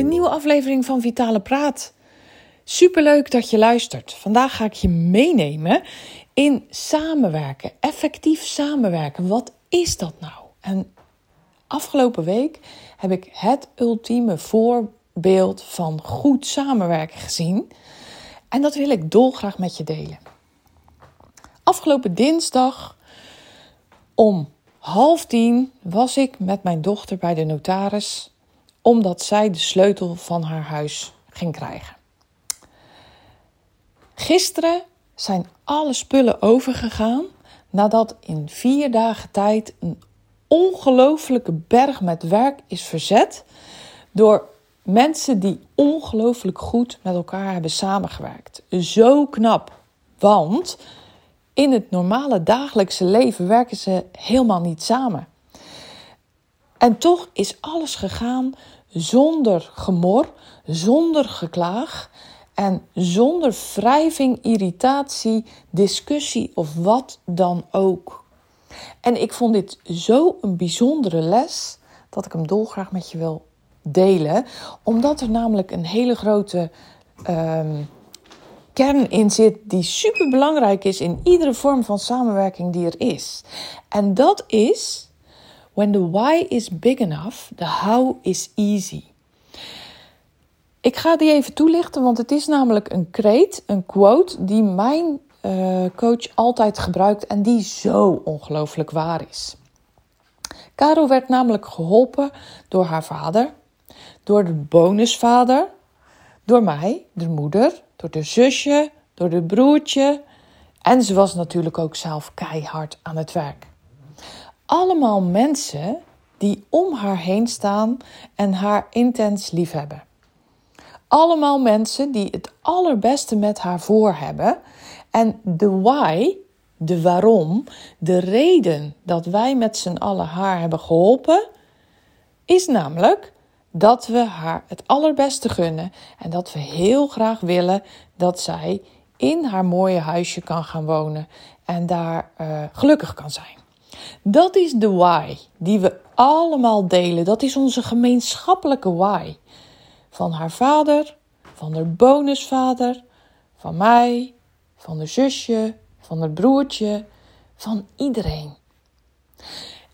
een nieuwe aflevering van Vitale Praat. Superleuk dat je luistert. Vandaag ga ik je meenemen in samenwerken, effectief samenwerken. Wat is dat nou? En afgelopen week heb ik het ultieme voorbeeld van goed samenwerken gezien. En dat wil ik dolgraag met je delen. Afgelopen dinsdag om half tien was ik met mijn dochter bij de notaris, omdat zij de sleutel van haar huis ging krijgen. Gisteren zijn alle spullen overgegaan nadat in vier dagen tijd een ongelofelijke berg met werk is verzet door mensen die ongelooflijk goed met elkaar hebben samengewerkt. Zo knap, want in het normale dagelijkse leven werken ze helemaal niet samen. En toch is alles gegaan zonder gemor, zonder geklaag en zonder wrijving, irritatie, discussie of wat dan ook. En ik vond dit zo een bijzondere les dat ik hem dolgraag met je wil delen, omdat er namelijk een hele grote um, kern in zit die super belangrijk is in iedere vorm van samenwerking die er is. En dat is when the why is big enough, the how is easy. Ik ga die even toelichten, want het is namelijk een kreet, een quote die mijn uh, coach altijd gebruikt en die zo ongelooflijk waar is. Caro werd namelijk geholpen door haar vader, door de bonusvader, door mij, de moeder, door de zusje, door de broertje. En ze was natuurlijk ook zelf keihard aan het werk. Allemaal mensen die om haar heen staan en haar intens liefhebben. Allemaal mensen die het allerbeste met haar voor hebben. En de why, de waarom, de reden dat wij met z'n allen haar hebben geholpen, is namelijk dat we haar het allerbeste gunnen en dat we heel graag willen dat zij in haar mooie huisje kan gaan wonen en daar uh, gelukkig kan zijn. Dat is de why die we allemaal delen. Dat is onze gemeenschappelijke why. Van haar vader, van haar bonusvader, van mij, van haar zusje, van haar broertje, van iedereen.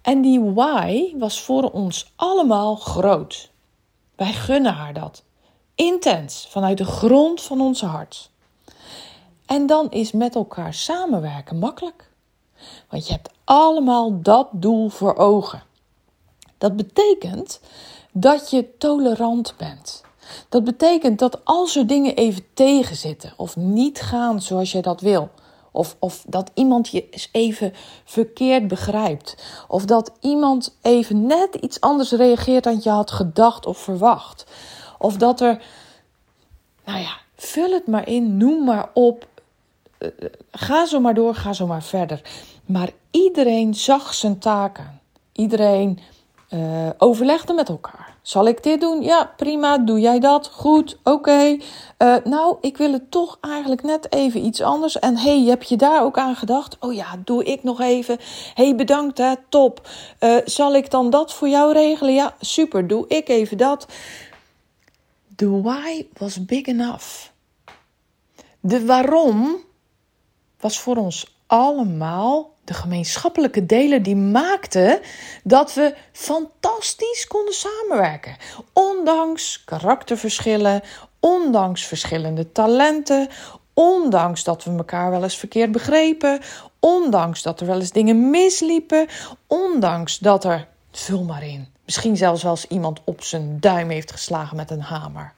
En die why was voor ons allemaal groot. Wij gunnen haar dat. Intens, vanuit de grond van ons hart. En dan is met elkaar samenwerken makkelijk. Want je hebt allemaal dat doel voor ogen. Dat betekent dat je tolerant bent. Dat betekent dat als er dingen even tegenzitten of niet gaan zoals je dat wil, of, of dat iemand je eens even verkeerd begrijpt. Of dat iemand even net iets anders reageert dan je had gedacht of verwacht. Of dat er, nou ja, vul het maar in, noem maar op. Eh, eh, ga zo maar door, ga zo maar verder. Maar iedereen zag zijn taken. Iedereen uh, overlegde met elkaar. Zal ik dit doen? Ja, prima. Doe jij dat? Goed, oké. Eh, nou, ik wil het toch eigenlijk net even iets anders. En hey, heb je daar ook aan gedacht? Oh ja, doe ik nog even. hey, bedankt hè, top. Zal ik dan dat voor jou regelen? Ja, super. Doe ik even dat. De why was big enough. De waarom was voor ons allemaal de gemeenschappelijke delen die maakten dat we fantastisch konden samenwerken. Ondanks karakterverschillen, ondanks verschillende talenten, ondanks dat we elkaar wel eens verkeerd begrepen, ondanks dat er wel eens dingen misliepen, ondanks dat er, vul maar in, misschien zelfs als iemand op zijn duim heeft geslagen met een hamer.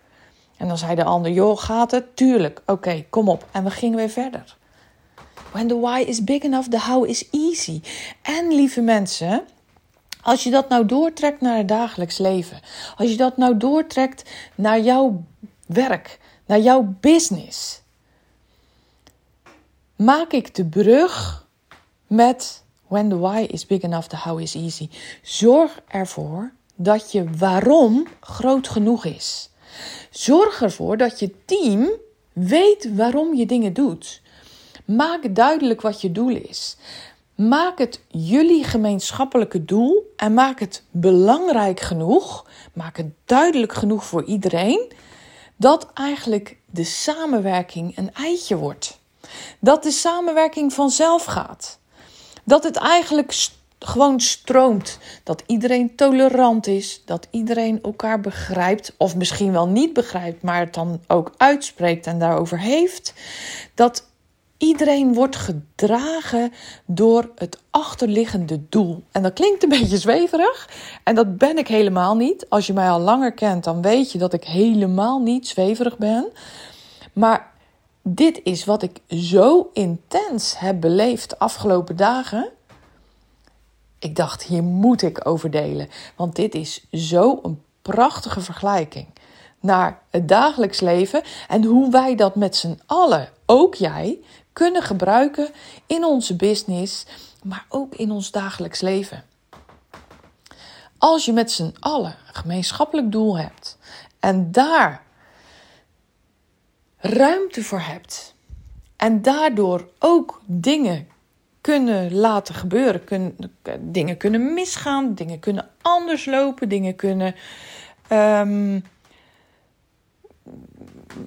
En dan zei de ander, joh, gaat het? Tuurlijk, oké, kom op. En we gingen weer verder. When the why is big enough, the how is easy. En lieve mensen, als je dat nou doortrekt naar het dagelijks leven, als je dat nou doortrekt naar jouw werk, naar jouw business, maak ik de brug met when the why is big enough, the how is easy. Zorg ervoor dat je waarom groot genoeg is. Zorg ervoor dat je team weet waarom je dingen doet. Maak duidelijk wat je doel is. Maak het jullie gemeenschappelijke doel en maak het belangrijk genoeg, maak het duidelijk genoeg voor iedereen, dat eigenlijk de samenwerking een eitje wordt. Dat de samenwerking vanzelf gaat. Dat het eigenlijk gewoon stroomt. Dat iedereen tolerant is. Dat iedereen elkaar begrijpt. Of misschien wel niet begrijpt, maar het dan ook uitspreekt en daarover heeft. Dat Iedereen wordt gedragen door het achterliggende doel. En dat klinkt een beetje zweverig. En dat ben ik helemaal niet. Als je mij al langer kent, dan weet je dat ik helemaal niet zweverig ben. Maar dit is wat ik zo intens heb beleefd de afgelopen dagen. Ik dacht, hier moet ik over delen. Want dit is zo een prachtige vergelijking naar het dagelijks leven en hoe wij dat met z'n allen, ook jij, kunnen gebruiken in onze business, maar ook in ons dagelijks leven. Als je met z'n allen een gemeenschappelijk doel hebt en daar ruimte voor hebt en daardoor ook dingen kunnen laten gebeuren, kunnen, dingen kunnen misgaan, dingen kunnen anders lopen, dingen kunnen um,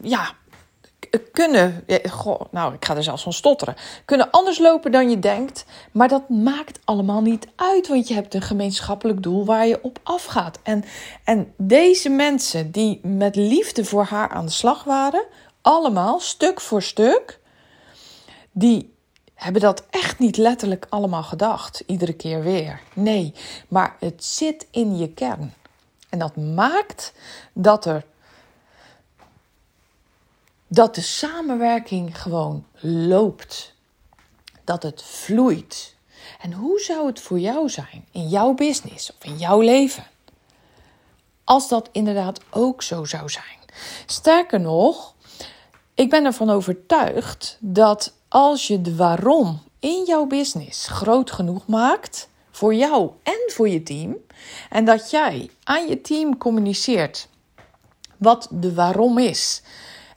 ja, kunnen, goh, nou ik ga er zelfs van stotteren, kunnen anders lopen dan je denkt. Maar dat maakt allemaal niet uit, want je hebt een gemeenschappelijk doel waar je op afgaat. En, en deze mensen die met liefde voor haar aan de slag waren, allemaal stuk voor stuk, die hebben dat echt niet letterlijk allemaal gedacht, iedere keer weer. Nee, maar het zit in je kern. En dat maakt dat er dat de samenwerking gewoon loopt. Dat het vloeit. En hoe zou het voor jou zijn in jouw business of in jouw leven? Als dat inderdaad ook zo zou zijn. Sterker nog, ik ben ervan overtuigd dat als je de waarom in jouw business groot genoeg maakt, voor jou en voor je team, en dat jij aan je team communiceert wat de waarom is,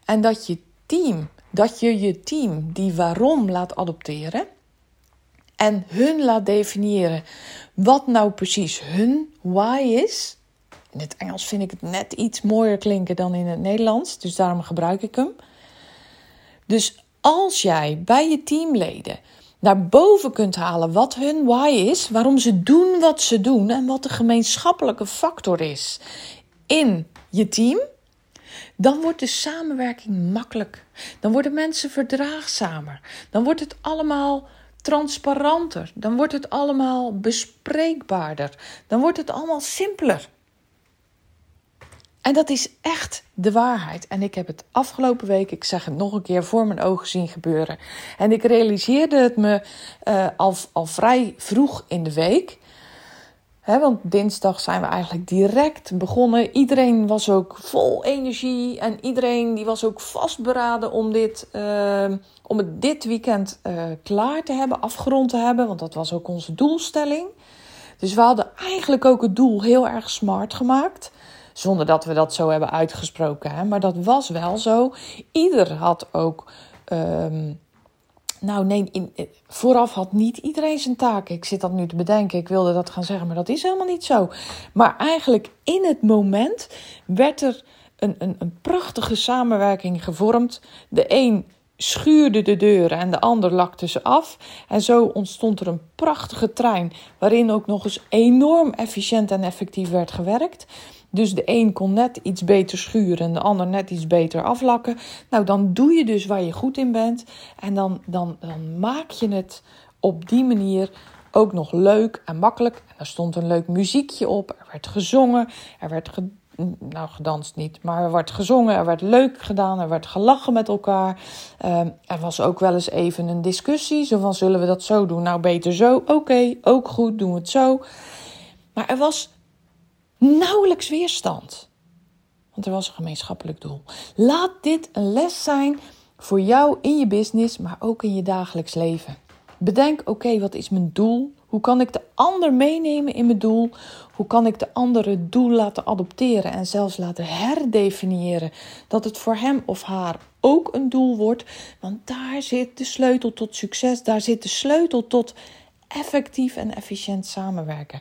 en dat je team, dat je je team die waarom laat adopteren en hun laat definiëren wat nou precies hun why is. In het Engels vind ik het net iets mooier klinken dan in het Nederlands, dus daarom gebruik ik hem. Dus als jij bij je teamleden naar boven kunt halen wat hun why is, waarom ze doen wat ze doen en wat de gemeenschappelijke factor is in je team, dan wordt de samenwerking makkelijk. Dan worden mensen verdraagzamer. Dan wordt het allemaal transparanter. Dan wordt het allemaal bespreekbaarder. Dan wordt het allemaal simpeler. En dat is echt de waarheid. En ik heb het afgelopen week, ik zeg het nog een keer, voor mijn ogen zien gebeuren. En ik realiseerde het me uh, al, al vrij vroeg in de week want dinsdag zijn we eigenlijk direct begonnen. Iedereen was ook vol energie en iedereen die was ook vastberaden om, dit, uh, om het dit weekend uh, klaar te hebben, afgerond te hebben. Want dat was ook onze doelstelling. Dus we hadden eigenlijk ook het doel heel erg smart gemaakt. Zonder dat we dat zo hebben uitgesproken. Hè? Maar dat was wel zo. Ieder had ook um, nou nee, eh, vooraf had niet iedereen zijn taak. Ik zit dat nu te bedenken. Ik wilde dat gaan zeggen, maar dat is helemaal niet zo. Maar eigenlijk in het moment werd er een, een, een prachtige samenwerking gevormd. De een schuurde de deuren en de ander lakte ze af. En zo ontstond er een prachtige trein waarin ook nog eens enorm efficiënt en effectief werd gewerkt. Dus de een kon net iets beter schuren en de ander net iets beter aflakken. Nou, dan doe je dus waar je goed in bent. En dan, dan, dan maak je het op die manier ook nog leuk en makkelijk. En er stond een leuk muziekje op. Er werd gezongen. Er werd nou, gedanst niet, maar er werd gezongen. Er werd leuk gedaan. Er werd gelachen met elkaar. Ehm, er was ook wel eens even een discussie. Zo van, zullen we dat zo doen? Nou, beter zo. Oké, ook goed, doen we het zo. Maar er was nauwelijks weerstand. Want er was een gemeenschappelijk doel. Laat dit een les zijn voor jou in je business, maar ook in je dagelijks leven. Bedenk, oké, wat is mijn doel? Hoe kan ik de ander meenemen in mijn doel? Hoe kan ik de ander het doel laten adopteren en zelfs laten herdefiniëren dat het voor hem of haar ook een doel wordt? Want daar zit de sleutel tot succes, daar zit de sleutel tot effectief en efficiënt samenwerken.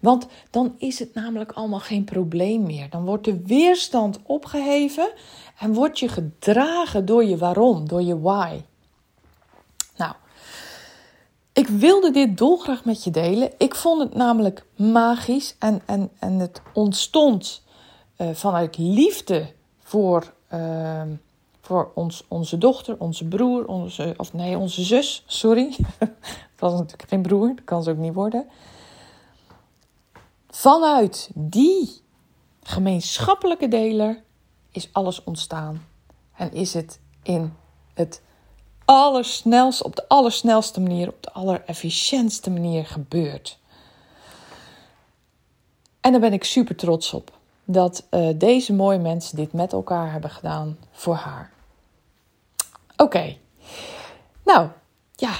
Want dan is het namelijk allemaal geen probleem meer. Dan wordt de weerstand opgeheven en word je gedragen door je waarom, door je why. Ik wilde dit dolgraag met je delen. Ik vond het namelijk magisch en, en, en het ontstond uh, vanuit liefde voor, uh, voor ons, onze dochter, onze broer, onze, of nee, onze zus, sorry. dat was natuurlijk geen broer, dat kan ze ook niet worden. Vanuit die gemeenschappelijke deler is alles ontstaan. En is het in het allersnelst, op de allersnelste manier, op de allerefficiëntste manier gebeurd. En daar ben ik super trots op. Dat uh, deze mooie mensen dit met elkaar hebben gedaan voor haar. Oké. Nou, ja.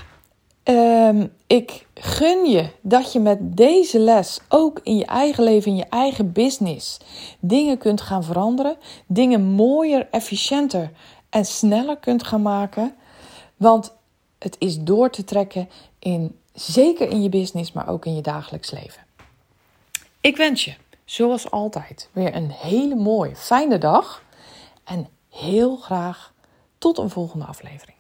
Um, ik gun je dat je met deze les ook in je eigen leven, in je eigen business, dingen kunt gaan veranderen. Dingen mooier, efficiënter en sneller kunt gaan maken. Want het is door te trekken in, zeker in je business, maar ook in je dagelijks leven. Ik wens je, zoals altijd, weer een hele mooie, fijne dag. En heel graag tot een volgende aflevering.